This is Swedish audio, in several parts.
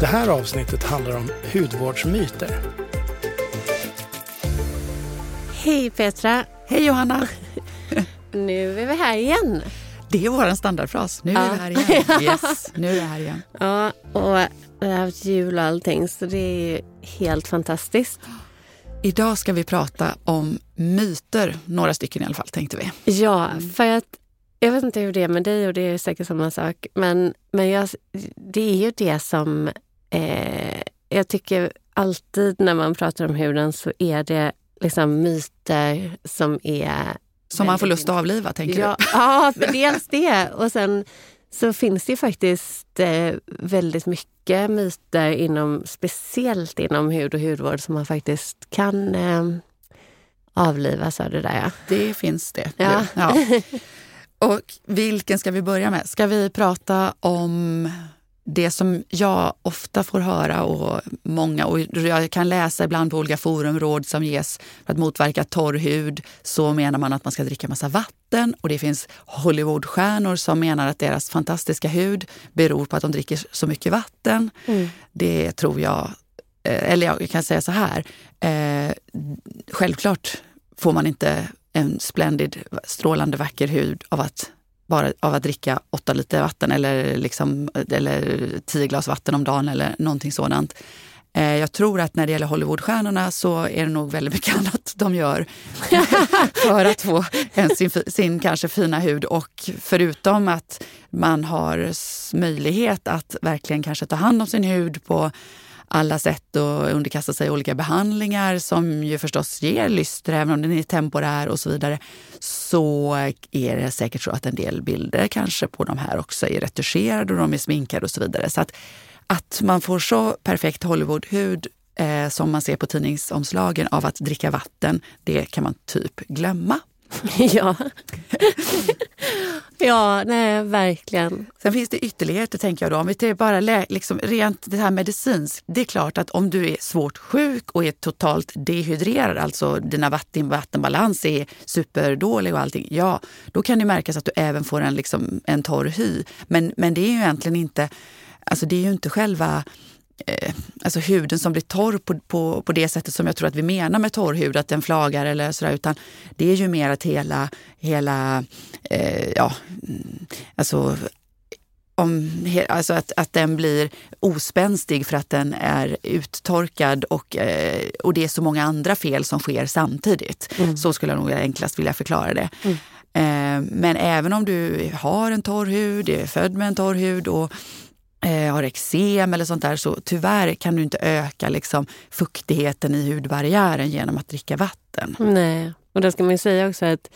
Det här avsnittet handlar om hudvårdsmyter. Hej Petra! Hej Johanna! Nu är vi här igen. Det är vår standardfras. Nu är Ja. vi här igen. Yes, nu är vi här igen. Ja, och vi har haft jul och allting så det är ju helt fantastiskt. Idag ska vi prata om myter, några stycken i alla fall tänkte vi. Ja, för att jag vet inte hur det är med dig och det är säkert samma sak. Men, men jag, det är ju det som eh, jag tycker alltid när man pratar om huden så är det liksom myter som är Som man får lust att avliva tänker ja, du? Ja, dels det. Och sen så finns det faktiskt eh, väldigt mycket myter, inom, speciellt inom hud och hudvård, som man faktiskt kan eh, avlivas av det där. Ja. Det finns det. Ja. Ja. Och vilken ska vi börja med? Ska vi prata om det som jag ofta får höra och många, och jag kan läsa ibland på olika forum, råd som ges för att motverka torr hud, så menar man att man ska dricka massa vatten och det finns Hollywoodstjärnor som menar att deras fantastiska hud beror på att de dricker så mycket vatten. Mm. Det tror jag, eh, eller jag kan säga så här, eh, självklart får man inte en splendid, strålande vacker hud av att bara av att dricka åtta liter vatten eller, liksom, eller tio glas vatten om dagen eller någonting sådant. Eh, jag tror att när det gäller Hollywoodstjärnorna så är det nog väldigt mycket annat de gör för att få en, sin, sin kanske fina hud. Och förutom att man har möjlighet att verkligen kanske ta hand om sin hud på alla sätt och underkasta sig olika behandlingar som ju förstås ger lyster även om den är temporär och så vidare. Så är det säkert så att en del bilder kanske på de här också är retuscherade och de är sminkade och så vidare. Så att, att man får så perfekt Hollywoodhud eh, som man ser på tidningsomslagen av att dricka vatten, det kan man typ glömma. ja. ja, nej, verkligen. Sen finns det ytterligheter tänker jag då. Om vi tar bara liksom rent det här medicinskt. Det är klart att om du är svårt sjuk och är totalt dehydrerad, alltså dina vatten, vattenbalans är superdålig och allting. Ja, då kan det märkas att du även får en, liksom, en torr hy. Men, men det är ju egentligen inte, alltså det är ju inte själva eh, alltså huden som blir torr på, på, på det sättet som jag tror att vi menar med torr hud, att den flagar eller sådär, utan det är ju mer att hela, hela eh, ja, mm, alltså om, alltså att, att den blir ospänstig för att den är uttorkad och, eh, och det är så många andra fel som sker samtidigt. Så skulle jag nog enklast vilja förklara det. Eh, men även om du har en torr hud, är född med en torr hud och eh, har eksem eller sånt där så tyvärr kan du inte öka liksom, fuktigheten i hudbarriären genom att dricka vatten. Nej, och då ska man ju säga också att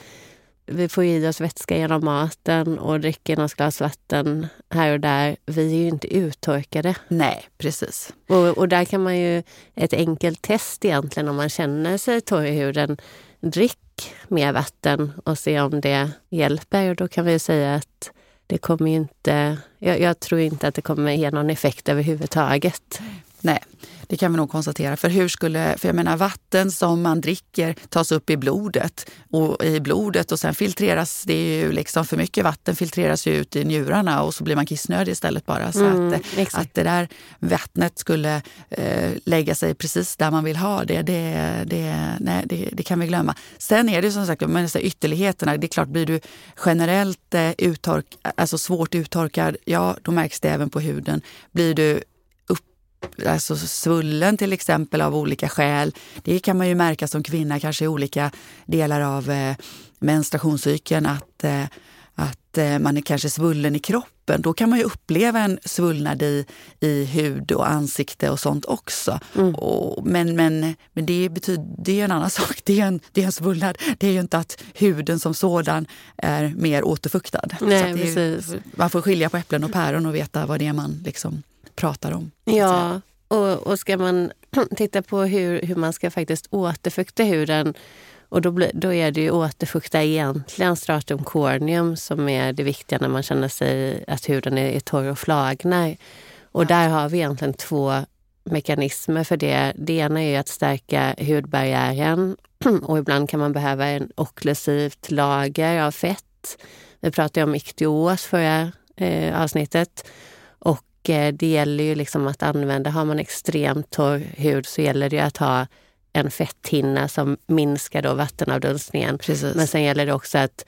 vi får i oss vätska genom maten och dricker något glas vatten här och där. Vi är ju inte uttorkade. Nej, precis. Och, och där kan man ju, ett enkelt test egentligen om man känner sig torr i huden, drick mer vatten och se om det hjälper. Och då kan vi säga att det kommer ju inte, jag, jag tror inte att det kommer ge någon effekt överhuvudtaget. Nej, det kan vi nog konstatera. För hur skulle, för jag menar vatten som man dricker tas upp i blodet och i blodet och sen filtreras det ju liksom för mycket vatten filtreras ju ut i njurarna och så blir man kissnödig istället bara. Så Mm, att, exakt. att det där vattnet skulle eh, lägga sig precis där man vill ha det, det, det, nej, det, det kan vi glömma. Sen är det som sagt, men så ytterligheterna, det är klart blir du generellt eh, uttork, alltså svårt uttorkad, ja då märks det även på huden. Blir du alltså svullen till exempel av olika skäl. Det kan man ju märka som kvinna kanske i olika delar av eh, menstruationscykeln att, eh, att eh, man är kanske svullen i kroppen då kan man ju uppleva en svullnad i, i hud och ansikte och sånt också. Mm. Och, men men, men det, betyder, det är en annan sak. Det är en, det är en svullnad. Det är ju inte att huden som sådan är mer återfuktad. Nej, är, man får skilja på äpplen och päron och veta vad det är man liksom pratar om. Ja, och, och ska man titta på hur, hur man ska faktiskt återfukta huden och då, blir, då är det ju återfukta egentligen stratum corneum som är det viktiga när man känner sig att huden är, är torr och flagnar. Och ja. där har vi egentligen två mekanismer för det. Det ena är att stärka hudbarriären och ibland kan man behöva en okklusivt lager av fett. Vi pratade om iktios förra eh, avsnittet. Det gäller ju liksom att använda, har man extremt torr hud så gäller det att ha en fetthinna som minskar då vattenavdunstningen. Precis. Men sen gäller det också att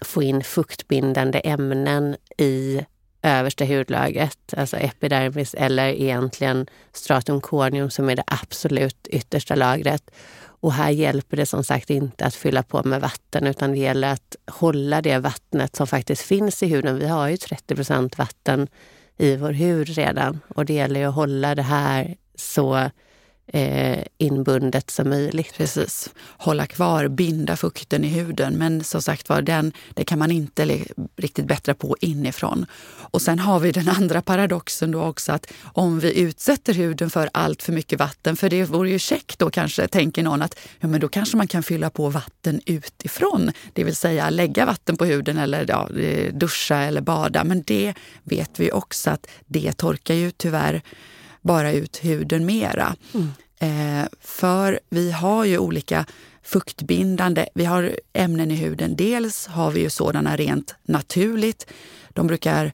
få in fuktbindande ämnen i översta hudlagret, alltså epidermis eller egentligen stratum corneum som är det absolut yttersta lagret. Och här hjälper det som sagt inte att fylla på med vatten utan det gäller att hålla det vattnet som faktiskt finns i huden. Vi har ju 30% vatten i vår hud redan. Och det gäller ju att hålla det här så eh, inbundet som möjligt. Precis. Hålla kvar, binda fukten i huden. Men som sagt var, den, det kan man inte riktigt bättra på inifrån. Och sen har vi den andra paradoxen då också att om vi utsätter huden för allt för mycket vatten, för det vore ju käckt då kanske, tänker någon, att ja, men då kanske man kan fylla på vatten utifrån. Det vill säga lägga vatten på huden eller ja, eh, duscha eller bada. Men det vet vi också att det torkar ju tyvärr bara ut huden mera. Mm. Eh, för vi har ju olika fuktbindande, vi har ämnen i huden. Dels har vi ju sådana rent naturligt. De brukar,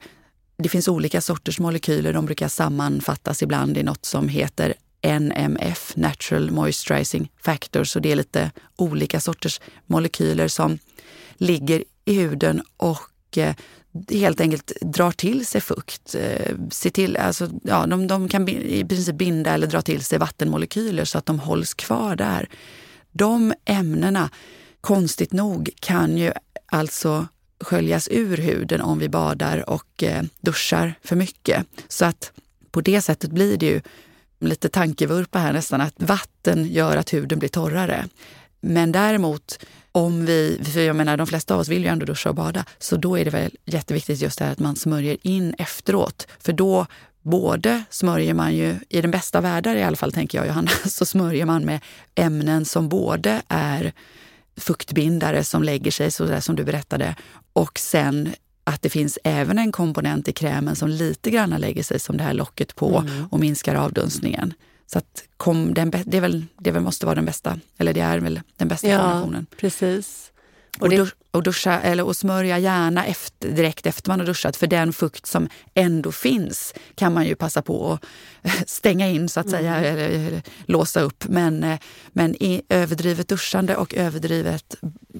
det finns olika sorters molekyler, de brukar sammanfattas ibland i något som heter NMF, Natural Moisturizing Factors. Så det är lite olika sorters molekyler som ligger i huden och eh, helt enkelt drar till sig fukt. Eh, Se till, alltså, ja, de, de kan i princip binda eller dra till sig vattenmolekyler så att de hålls kvar där. De ämnena, konstigt nog, kan ju alltså sköljas ur huden om vi badar och eh, duschar för mycket. Så att på det sättet blir det ju lite tankevurpa här nästan, att vatten gör att huden blir torrare. Men däremot om vi, för jag menar de flesta av oss vill ju ändå duscha och bada, så då är det väl jätteviktigt just det här att man smörjer in efteråt. För då både smörjer man ju, i den bästa världar i alla fall tänker jag Johanna, så smörjer man med ämnen som både är fuktbindare som lägger sig, så där som du berättade, och sen att det finns även en komponent i krämen som lite grann lägger sig som det här locket på mm. och minskar avdunstningen. Så att kom, den, det, är väl, det väl måste vara den bästa, eller det är väl den bästa ja, kombinationen. Precis. Och, det... och, duscha, eller, och smörja gärna efter, direkt efter man har duschat för den fukt som ändå finns kan man ju passa på att stänga in så att säga, mm. eller, eller, låsa upp. Men, eh, men i överdrivet duschande och överdrivet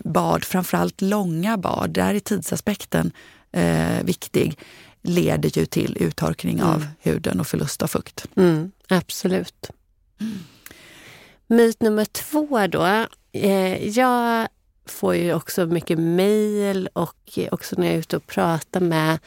bad, framförallt långa bad, där är tidsaspekten eh, viktig leder ju till uttorkning mm. av huden och förlust av fukt. Mm, absolut. Mm. Myt nummer två då. Eh, jag får ju också mycket mejl och också när jag är ute och pratar med...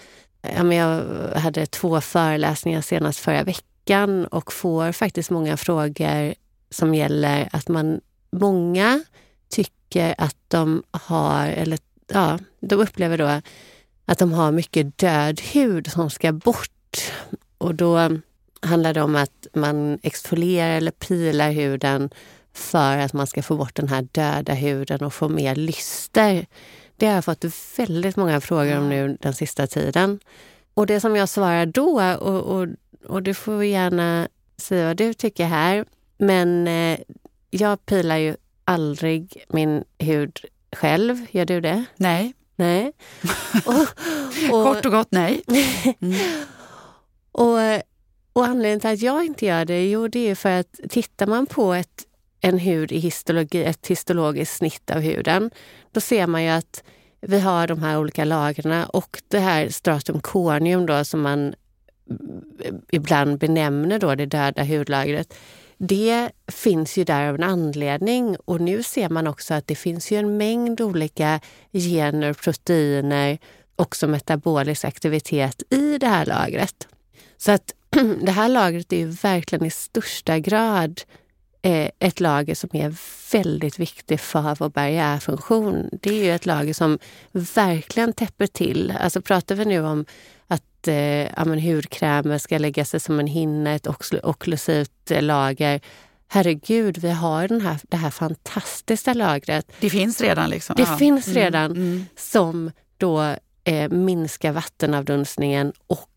jag hade två föreläsningar senast förra veckan och får faktiskt många frågor som gäller att man... Många tycker att de har, eller ja, de upplever då att de har mycket död hud som ska bort. Och då handlar det om att man exfolierar eller pilar huden för att man ska få bort den här döda huden och få mer lyster. Det har jag fått väldigt många frågor om nu den sista tiden. Och det som jag svarar då, och, och, och du får gärna säga vad du tycker här, men eh, jag pilar ju aldrig min hud själv. Gör du det? Nej. Nej. Och, och, Kort och gott nej. Mm. och, och anledningen till att jag inte gör det, jo det är för att tittar man på ett, en hud i histologi, ett histologiskt snitt av huden, då ser man ju att vi har de här olika lagren och det här stratum corneum då som man ibland benämner då det döda hudlagret det finns ju där av en anledning och nu ser man också att det finns ju en mängd olika gener, proteiner också metabolisk aktivitet i det här lagret. Så att det här lagret är ju verkligen i största grad eh, ett lager som är väldigt viktigt för vår barriärfunktion. Det är ju ett lager som verkligen täpper till. Alltså pratar vi nu om att eh, ja, hudkrämer ska lägga sig som en hinna, ett okklusivt eh, lager. Herregud, vi har den här, det här fantastiska lagret. Det finns redan? liksom? Det ja. finns mm, redan mm, mm. som då eh, minskar vattenavdunstningen och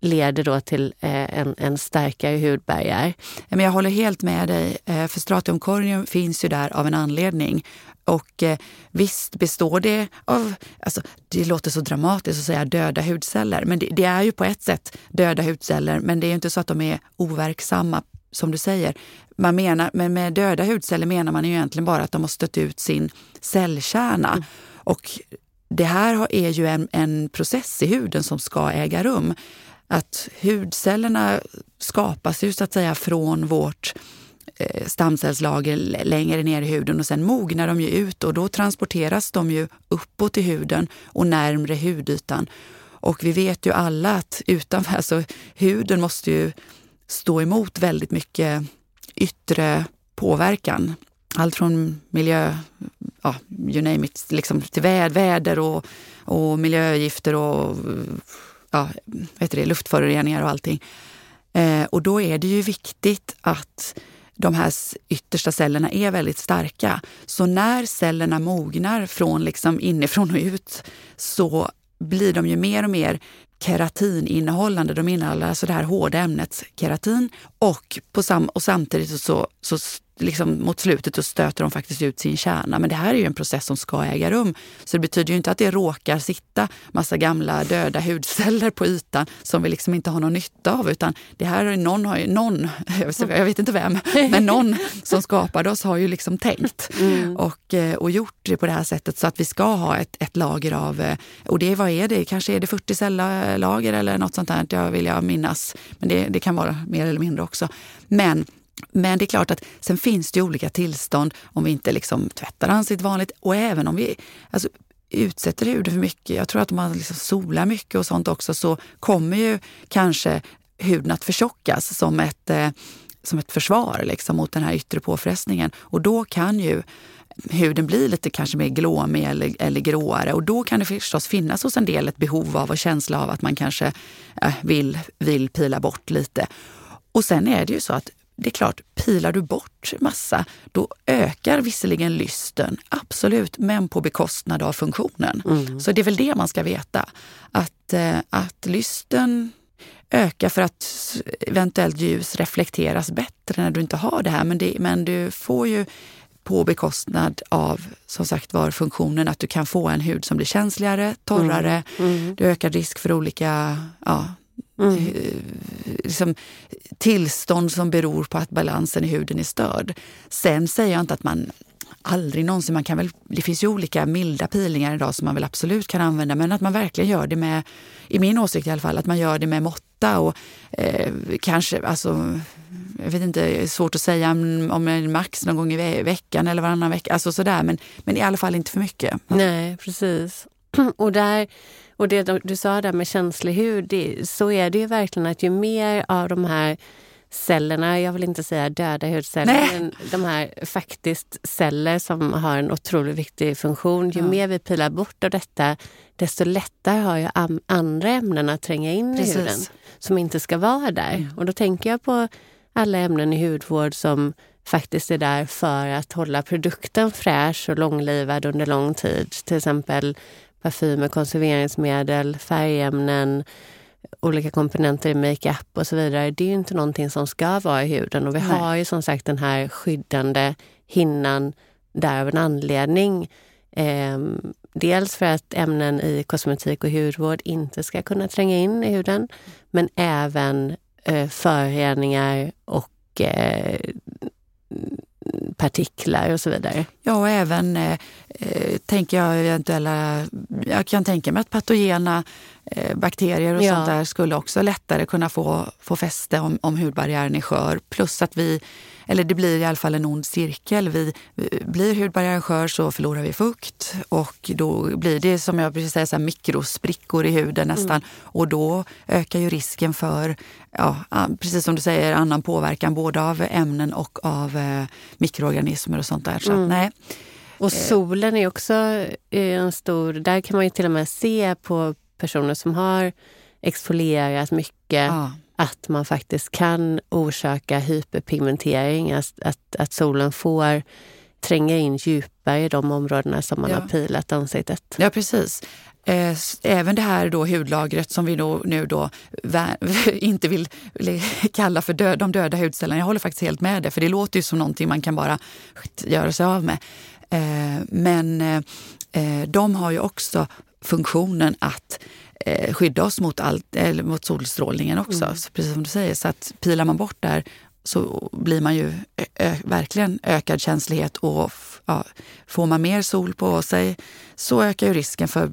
leder då till eh, en, en starkare hudbarriär. Men jag håller helt med dig, eh, för stratium corneum finns ju där av en anledning. Och eh, visst består det av, alltså, det låter så dramatiskt att säga döda hudceller, men det, det, är ju på ett sätt döda hudceller, men det är ju inte så att de är overksamma som du säger. Man menar, men med döda hudceller menar man ju egentligen bara att de har stött ut sin cellkärna. Mm. Och det här är ju en, en process i huden som ska äga rum att hudcellerna skapas ju så att säga från vårt Eh, stamcellslager längre ner i huden och sen mognar de ju ut och då transporteras de ju uppåt i huden och närmre hudytan. Och vi vet ju alla att utanför, alltså huden måste ju stå emot väldigt mycket yttre påverkan. Allt från miljö, ja, you name it, liksom till väder och, och miljögifter och ja, vet det, luftföroreningar och allting. Eh, och då är det ju viktigt att de här yttersta cellerna är väldigt starka. Så när cellerna mognar från liksom inifrån och ut så blir de ju mer och mer keratininnehållande. De innehåller alltså det här hårda ämnet keratin och, på sam och samtidigt så, så liksom mot slutet så stöter de faktiskt ut sin kärna. Men det här är ju en process som ska äga rum. Så det betyder ju inte att det råkar sitta massa gamla döda hudceller på ytan som vi liksom inte har någon nytta av. Utan det här är någon, har ju, någon jag vet inte vem, men någon som skapade oss har ju liksom tänkt mm. och, eh, och gjort det på det här sättet så att vi ska ha ett, ett lager av, eh, och det, vad är det? Kanske är det 40 cellager eller något sånt där, jag vill jag minnas. Men det, det kan vara mer eller mindre också. Men men det är klart att sen finns det olika tillstånd om vi inte liksom tvättar ansiktet vanligt och även om vi alltså, utsätter huden för mycket. Jag tror att om man liksom solar mycket och sånt också så kommer ju kanske huden att förtjockas som ett, eh, som ett försvar liksom, mot den här yttre påfrestningen. Och då kan ju huden bli lite kanske mer glåmig eller, eller gråare och då kan det förstås finnas hos en del ett behov av och känsla av att man kanske eh, vill, vill pila bort lite. Och sen är det ju så att det är klart, pilar du bort massa, då ökar visserligen lysten, absolut, men på bekostnad av funktionen. Mm. Så det är väl det man ska veta. Att, eh, att lysten ökar för att eventuellt ljus reflekteras bättre när du inte har det här. Men, det, men du får ju på bekostnad av som sagt var funktionen att du kan få en hud som blir känsligare, torrare. Mm. Mm. Du ökar risk för olika ja, Mm. Eh, liksom, tillstånd som beror på att balansen i huden är störd. Sen säger jag inte att man aldrig någonsin, man kan väl, det finns ju olika milda peelingar idag som man väl absolut kan använda, men att man verkligen gör det med, i min åsikt i alla fall, att man gör det med måtta och eh, kanske, alltså, jag vet inte, det är svårt att säga om max någon gång i veckan eller varannan vecka, alltså sådär, men, men i alla fall inte för mycket. Nej, precis. Och där och det du sa där med känslig hud, det, så är det ju verkligen att ju mer av de här cellerna, jag vill inte säga döda hudceller, Nej. men de här faktiskt celler som har en otroligt viktig funktion. Ju ja. mer vi pilar bort av detta, desto lättare har ju andra ämnen att tränga in Precis. i huden som inte ska vara där. Mm. Och då tänker jag på alla ämnen i hudvård som faktiskt är där för att hålla produkten fräsch och långlivad under lång tid. Till exempel parfymer, konserveringsmedel, färgämnen, olika komponenter i makeup och så vidare. Det är ju inte någonting som ska vara i huden och vi Nej. har ju som sagt den här skyddande hinnan där av en anledning. Eh, dels för att ämnen i kosmetik och hudvård inte ska kunna tränga in i huden, men även eh, föroreningar och eh, partiklar och så vidare. Ja, och även eh, eh, tänker jag eventuella, jag kan tänka mig att patogena eh, bakterier och Ja. sånt där skulle också lättare kunna få, få fäste om, om hudbarriären är skör. Plus att vi, eller det blir i alla fall en ond cirkel. Vi, blir hudbarriären skör så förlorar vi fukt och då blir det som jag brukar säga så här, mikrosprickor i huden nästan. Och då ökar ju risken för, ja, precis som du säger, annan påverkan både av ämnen och av eh, mikroorganismer och sånt där. Så att, nej. Och solen är också eh, en stor... Där kan man ju till och med se på personer som har exfolierat mycket Ja. att man faktiskt kan orsaka hyperpigmentering. Att, att, att solen får tränga in djupare i de områdena som man Ja. har pilat ansiktet. Ja, precis. Eh, Även det här då hudlagret som vi då, nu då inte vill kalla för död, de döda hudcellerna. Jag håller faktiskt helt med det, för det låter ju som någonting man kan bara göra sig av med. Eh, Men eh, de har ju också funktionen att eh, skydda oss mot, allt, eller mot solstrålningen också. Så precis som du säger, så att pilar man bort där så blir man ju verkligen ökad känslighet och ja, får man mer sol på sig så ökar ju risken för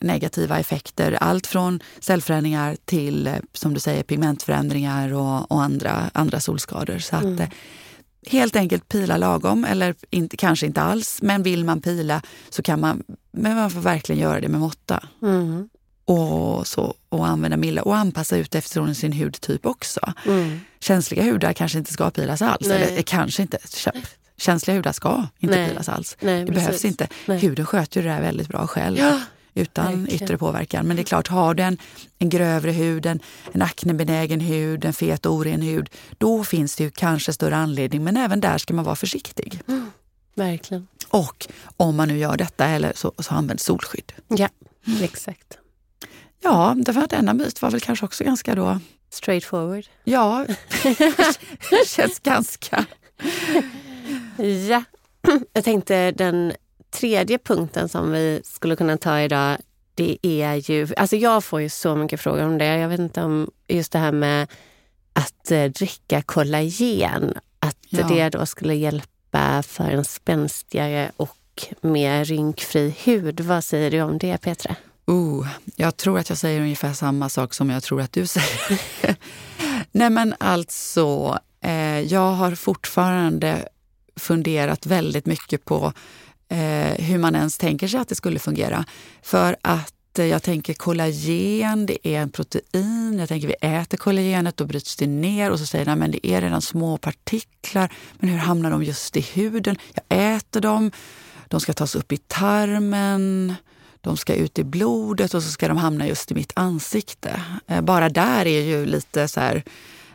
negativa effekter. Allt från cellförändringar till, som du säger, pigmentförändringar och, och andra, andra solskador. Så att, eh, helt enkelt pila lagom, eller inte, kanske inte alls. Men vill man pila så kan man, men man får verkligen göra det med måtta. Mm. Och, så, och använda milda och anpassa ut efter sin hudtyp också. Mm. Känsliga hudar kanske inte ska pilas alls. Nej. Eller eh, kanske inte. Kä- Känsliga hudar ska inte Nej. pilas alls. Nej, Det precis. behövs inte. Nej. Huden sköter ju det där väldigt bra själv. Ja, utan verkligen. yttre påverkan. Men det är klart, har du en, en grövre hud, en, en aknebenägen hud, en fet och oren hud, då finns det ju kanske större anledning. Men även där ska man vara försiktig. verkligen. Och om man nu gör detta, eller så, så använd solskydd. Ja, exakt. Ja, det var denna bit var väl kanske också ganska då... Straight forward. Ja, känns ganska... Ja, jag tänkte den tredje punkten som vi skulle kunna ta idag, det är ju... Alltså jag får ju så mycket frågor om det. Jag vet inte om just det här med att eh, dricka kollagen, att Ja. det då skulle hjälpa för en spänstigare och mer rynkfri hud. Vad säger du om det, Petra? Oh, jag tror att jag säger ungefär samma sak som jag tror att du säger. Nej men alltså, eh, jag har fortfarande funderat väldigt mycket på eh, hur man ens tänker sig att det skulle fungera. För att eh, jag tänker kollagen, det är en protein. Jag tänker vi äter kollagenet, då bryts det ner och så säger de men det är redan små partiklar. Men hur hamnar de just i huden? Jag äter dem, de ska tas upp i tarmen. De ska ut i blodet och så ska de hamna just i mitt ansikte. Eh, Bara där är ju lite så här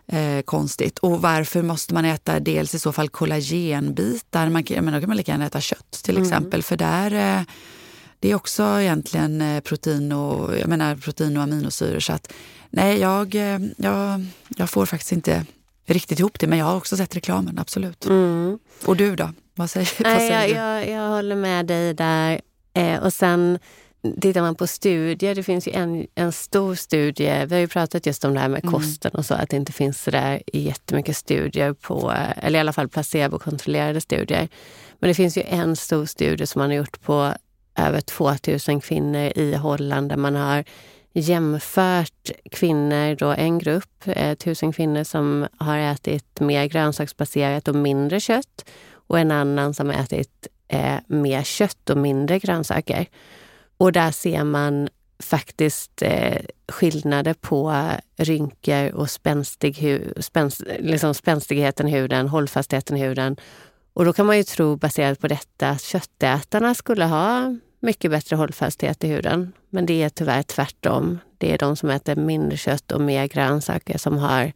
eh, konstigt. Och varför måste man äta dels i så fall kollagenbitar? Man, menar, då kan man lika gärna äta kött till exempel. För där, eh, det är också egentligen eh, protein och, jag menar, protein och aminosyror. Så att, nej, jag, eh, jag, jag får faktiskt inte riktigt ihop det. Men jag har också sett reklamen, absolut. Mm. Och du då? Vad säger, vad Nej, säger jag, du? jag, jag håller med dig där. Eh, och sen tittar man på studier, det finns ju en, en stor studie, vi har ju pratat just om det här med Mm. kosten och så, att det inte finns så där jättemycket studier på, eller i alla fall placebokontrollerade studier. Men det finns ju en stor studie som man har gjort på över 2000 kvinnor i Holland där man har jämfört kvinnor, då en grupp, eh, tusen kvinnor som har ätit mer grönsaksbaserat och mindre kött och en annan som har ätit eh, mer kött och mindre grönsaker. Och där ser man faktiskt eh, skillnader på rynkor och spänstig hu- spänst, liksom spänstigheten i huden, hållfastheten i huden. Och då kan man ju tro baserat på detta att köttätarna skulle ha mycket bättre hållfasthet i huden. Men det är tyvärr tvärtom. Det är de som äter mindre kött och mer grönsaker som har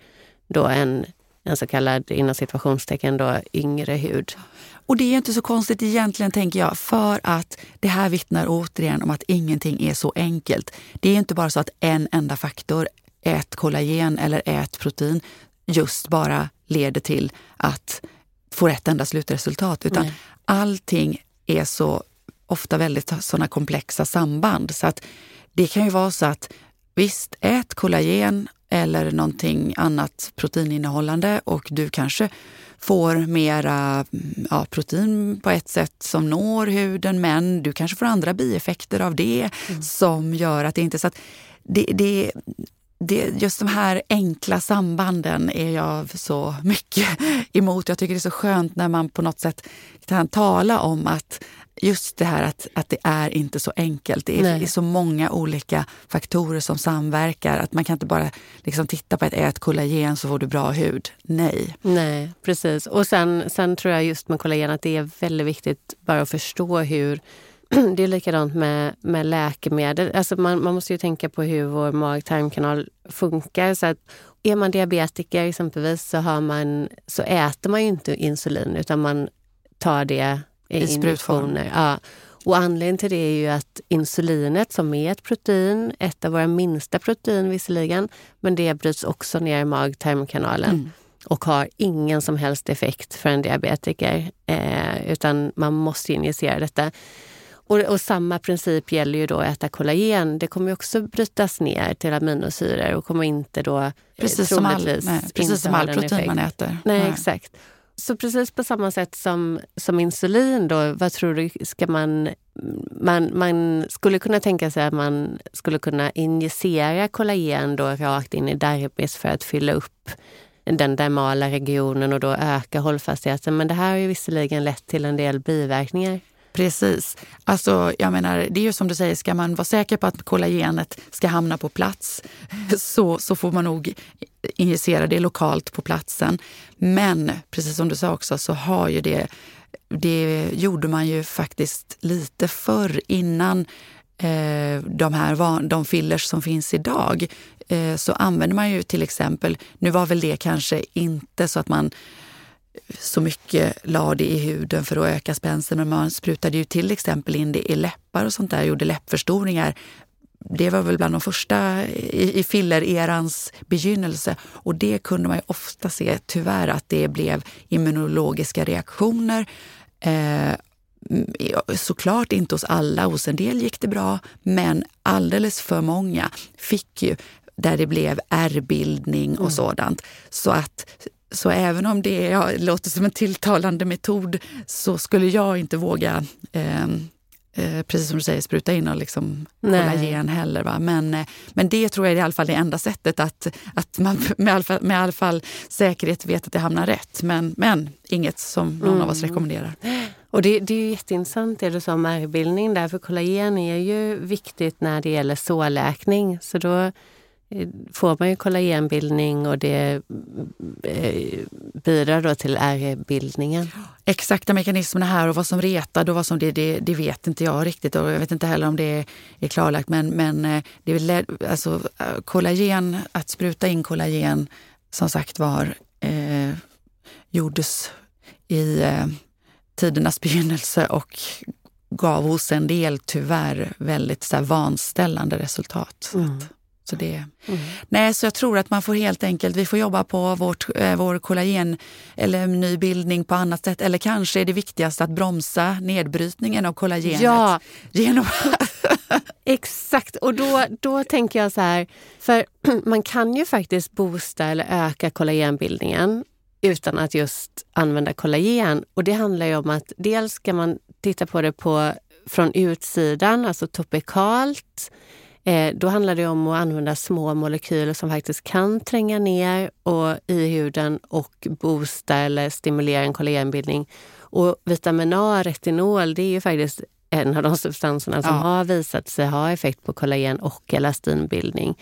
då en, en så kallad, inom situationstecken, då, yngre hud. Och det är inte så konstigt egentligen, tänker jag, för att det här vittnar återigen om att ingenting är så enkelt. Det är inte bara så att en enda faktor, ät kollagen eller ät protein, just bara leder till att få ett enda slutresultat. Utan Nej. allting är så ofta väldigt sådana komplexa samband. Så att det kan ju vara så att visst, ät kollagen eller någonting annat proteininnehållande och du kanske får mera ja, protein på ett sätt som når huden men du kanske får andra bieffekter av det mm. som gör att det inte... Så att det, det, det, just de här enkla sambanden är jag så mycket emot. Jag tycker det är så skönt när man på något sätt kan tala om att just det här att, att det är inte så enkelt. Det är, det är, så många olika faktorer som samverkar. Att man kan inte bara liksom titta på att ät kollagen så får du bra hud. Nej. Nej, precis. Och sen, sen tror jag just med kollagen att det är väldigt viktigt bara att förstå hur det är likadant med, med läkemedel. Alltså man, man måste ju tänka på hur vår mag-tarmkanal funkar. Så att är man diabetiker exempelvis så, har man, så äter man ju inte insulin utan man tar det i, I sprutform. Ja. Och anledningen till det är ju att insulinet som är ett protein, ett av våra minsta protein visserligen, men det bryts också ner i mag-tarmkanalen. Mm och har ingen som helst effekt för en diabetiker. Eh, utan man måste injicera detta. Och, och, samma princip gäller ju då att äta kollagen. Det kommer också brytas ner till aminosyror och kommer inte då eh, precis som all, nej, precis som all protein man äter. Nej, nej, exakt. Så precis på samma sätt som, som insulin då, vad tror du, ska man, man... Man skulle kunna tänka sig att man skulle kunna injicera kollagen då rakt in i dermis för att fylla upp den dermala regionen och då öka hållfastheten. Men det här har ju visserligen lett till en del biverkningar. Precis. Alltså, jag menar, det är ju som du säger, ska man vara säker på att kollagenet ska hamna på plats så, så får man nog injicera det lokalt på platsen. Men precis som du sa också så har ju det, det gjorde man ju faktiskt lite förr innan eh, de här de fillers som finns idag. Eh, så använder man ju till exempel, nu var väl det kanske inte så att man så mycket la det i huden för att öka spänsten. Men man sprutade ju till exempel in det i läppar och sånt där, gjorde läppförstoringar. Det var väl bland de första i, i fillererans begynnelse. Och det kunde man ju ofta se, tyvärr, att det blev immunologiska reaktioner. Eh, såklart inte hos alla, hos en del gick det bra, men alldeles för många fick ju där det blev ärrbildning och mm. sådant. Så att så även om det ja, låter som en tilltalande metod så skulle jag inte våga eh, eh, precis som du säger, spruta in och liksom kollagen heller. Va? Men, eh, men det tror jag är i alla fall det enda sättet att, att man med all, fall, med all fall säkerhet vet att det hamnar rätt. Men, men inget som någon mm. av oss mm. rekommenderar. Och det, det är jätteintressant det du sa om ärrbildning där, för kollagen är ju viktigt när det gäller sårläkning. Så då får man ju kollagenbildning och det eh, bidrar då till ärrbildningen. Exakta mekanismerna här och vad som retade och vad som det, det, det, vet inte jag riktigt och jag vet inte heller om det är klarlagt. Men, men eh, det är alltså, kollagen, att spruta in kollagen som sagt var eh, gjordes i eh, tidernas begynnelse och gav hos en del tyvärr väldigt så här, vanställande resultat. Mm. Så, det, mm. nej, så jag tror att man får helt enkelt, vi får jobba på vårt, eh, vår kollagen eller nybildning på annat sätt. Eller kanske är det viktigast att bromsa nedbrytningen av kollagenet. Ja. Genom Exakt, och då, då tänker jag så här, för man kan ju faktiskt boosta eller öka kollagenbildningen utan att just använda kollagen. Och det handlar ju om att dels ska man titta på det på, från utsidan, alltså topikalt. Eh, då handlar det om att använda små molekyler som faktiskt kan tränga ner och, i huden och boosta eller stimulera en kollagenbildning. Och vitamin A, retinol, det är ju faktiskt en av de substanserna som ja. har visat sig ha effekt på kollagen och elastinbildning.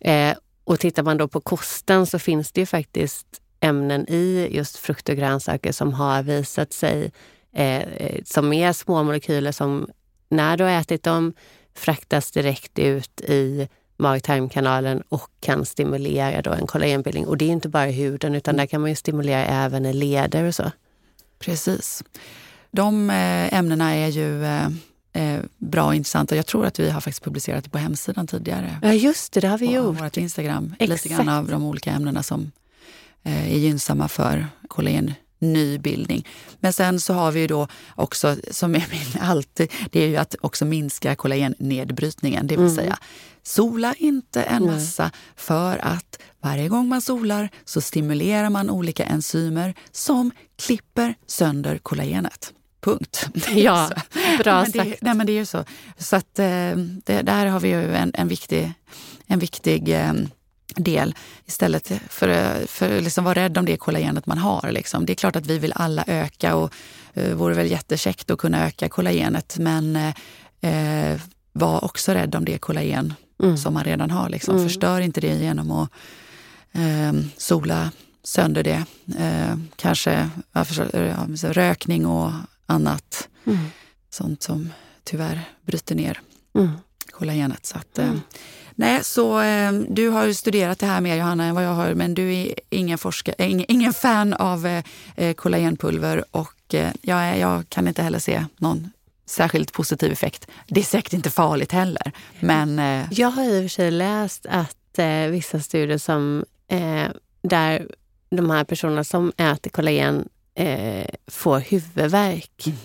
Eh, och tittar man då på kosten så finns det ju faktiskt ämnen i just frukt och grönsaker som har visat sig eh, eh som är små molekyler som när du har ätit dem fraktas direkt ut i mag-tarmkanalen och kan stimulera då en kollagenbildning. Och det är inte bara i huden utan där kan man ju stimulera även i leder och så. Precis. De eh, ämnena är ju eh, eh, bra och intressanta. Jag tror att vi har faktiskt publicerat det på hemsidan tidigare. Ja just det, det har vi på gjort. vårt Instagram. Exakt. Lite grann av de olika ämnena som är gynnsamma för kollagen nybildning. Men sen så har vi ju då också, som är min alltid, det är ju att också minska kollagennedbrytningen. Det vill mm. säga, sola inte en massa mm. för att varje gång man solar så stimulerar man olika enzymer som klipper sönder kollagenet. Punkt. Ja, bra nej, sagt. nej, men det är ju så. Så att, eh, det, där har vi ju en, en viktig, en viktig eh, del istället för, att liksom vara rädd om det kollagenet man har. Liksom. Det är klart att vi vill alla öka och uh, vore väl jättekäckt att kunna öka kollagenet men uh, var också rädd om det kollagen mm. som man redan har. Liksom. Mm. Förstör inte det genom att uh, sola sönder det. Uh, kanske uh, rökning och annat. Mm. Sånt som tyvärr bryter ner mm. kollagenet. Så att, mm. Nej, så eh, du har studerat det här mer Johanna än vad jag har, men du är ingen, forskare, äh, ingen, ingen fan av eh, eh, kollagenpulver och eh, jag, jag kan inte heller se någon särskilt positiv effekt. Det är säkert inte farligt heller. Men, eh... Jag har i och för sig läst att eh, vissa studier som eh, där de här personerna som äter kollagen eh, får huvudvärk. Mm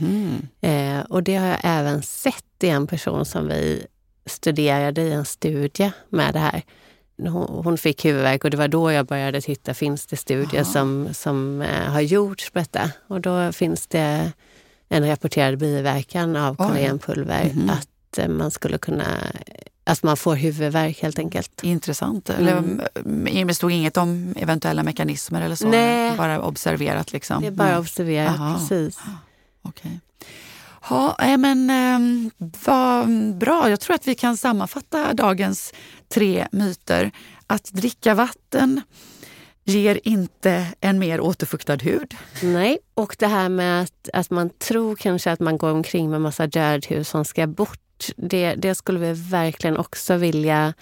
-hmm. eh, och det har jag även sett i en person som vi studerade i en studie med det här. Hon fick huvudvärk och det var då jag började titta, finns det studier som, som eh, har gjorts på detta? Och då finns det en rapporterad biverkan av kollagenpulver, mm -hmm. att eh, man skulle kunna att man får huvudvärk helt enkelt. Intressant. Mm. Det stod inget om eventuella mekanismer eller så? Nej. Bara observerat liksom? Det är bara mm. observerat, Aha. precis. Okay. Ja, eh, men eh, vad bra. Jag tror att vi kan sammanfatta dagens tre myter. Att dricka vatten ger inte en mer återfuktad hud. Nej, och det här med att, att man tror kanske att man går omkring med massa död hud som ska bort. Det, det skulle vi verkligen också vilja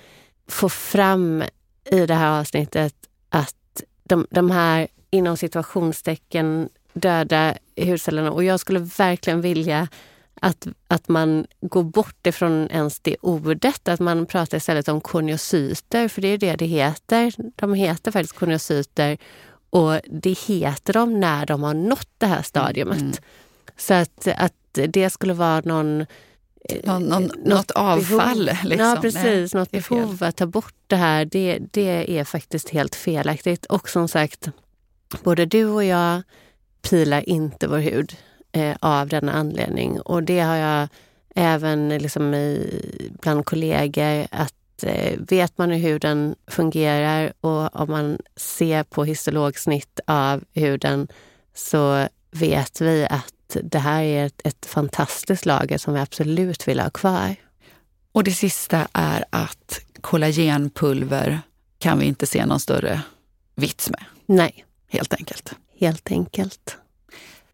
få fram i det här avsnittet. Att de, de här inom situationstecken döda hudcellerna. Och jag skulle verkligen vilja att, att man går bort ifrån ens det ordet, att man pratar istället om koniocyter, för det är det det heter. De heter faktiskt koniocyter och det heter de när de har nått det här stadiumet. Mm. Så att, att det skulle vara någon eh, någon, någon, något, något avfall. Liksom. Ja, precis. Nej, något behov att ta bort det här. Det, det är faktiskt helt felaktigt. Och som sagt, både du och jag pilar inte vår hud eh, av denna anledning. Och det har jag även liksom i, bland kollegor att eh, vet man hur huden fungerar och om man ser på histologsnitt av huden så vet vi att det här är ett, ett fantastiskt lager som vi absolut vill ha kvar. Och det sista är att kollagenpulver kan vi inte se någon större vits med. Nej. Helt enkelt. Helt enkelt.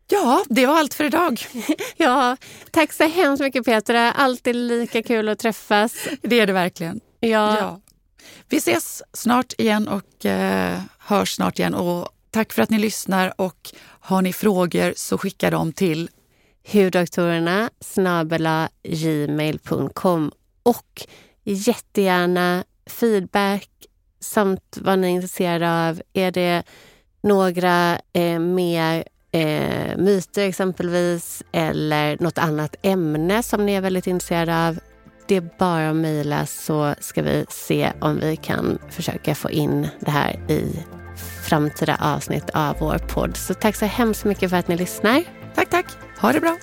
Ja, det var allt för idag. ja, tack så hemskt mycket Petra. Alltid lika kul att träffas. Det är det verkligen. Ja. ja. Vi ses snart igen och eh, hörs snart igen. Och tack för att ni lyssnar och har ni frågor så skicka dem till hudoktorerna gmail.com och jättegärna feedback samt vad ni är intresserade av. Är det några eh, mer eh, myter exempelvis eller något annat ämne som ni är väldigt intresserade av. Det är bara att mejla så ska vi se om vi kan försöka få in det här i framtida avsnitt av vår podd. Så tack så hemskt mycket för att ni lyssnar. Tack, tack. Ha det bra.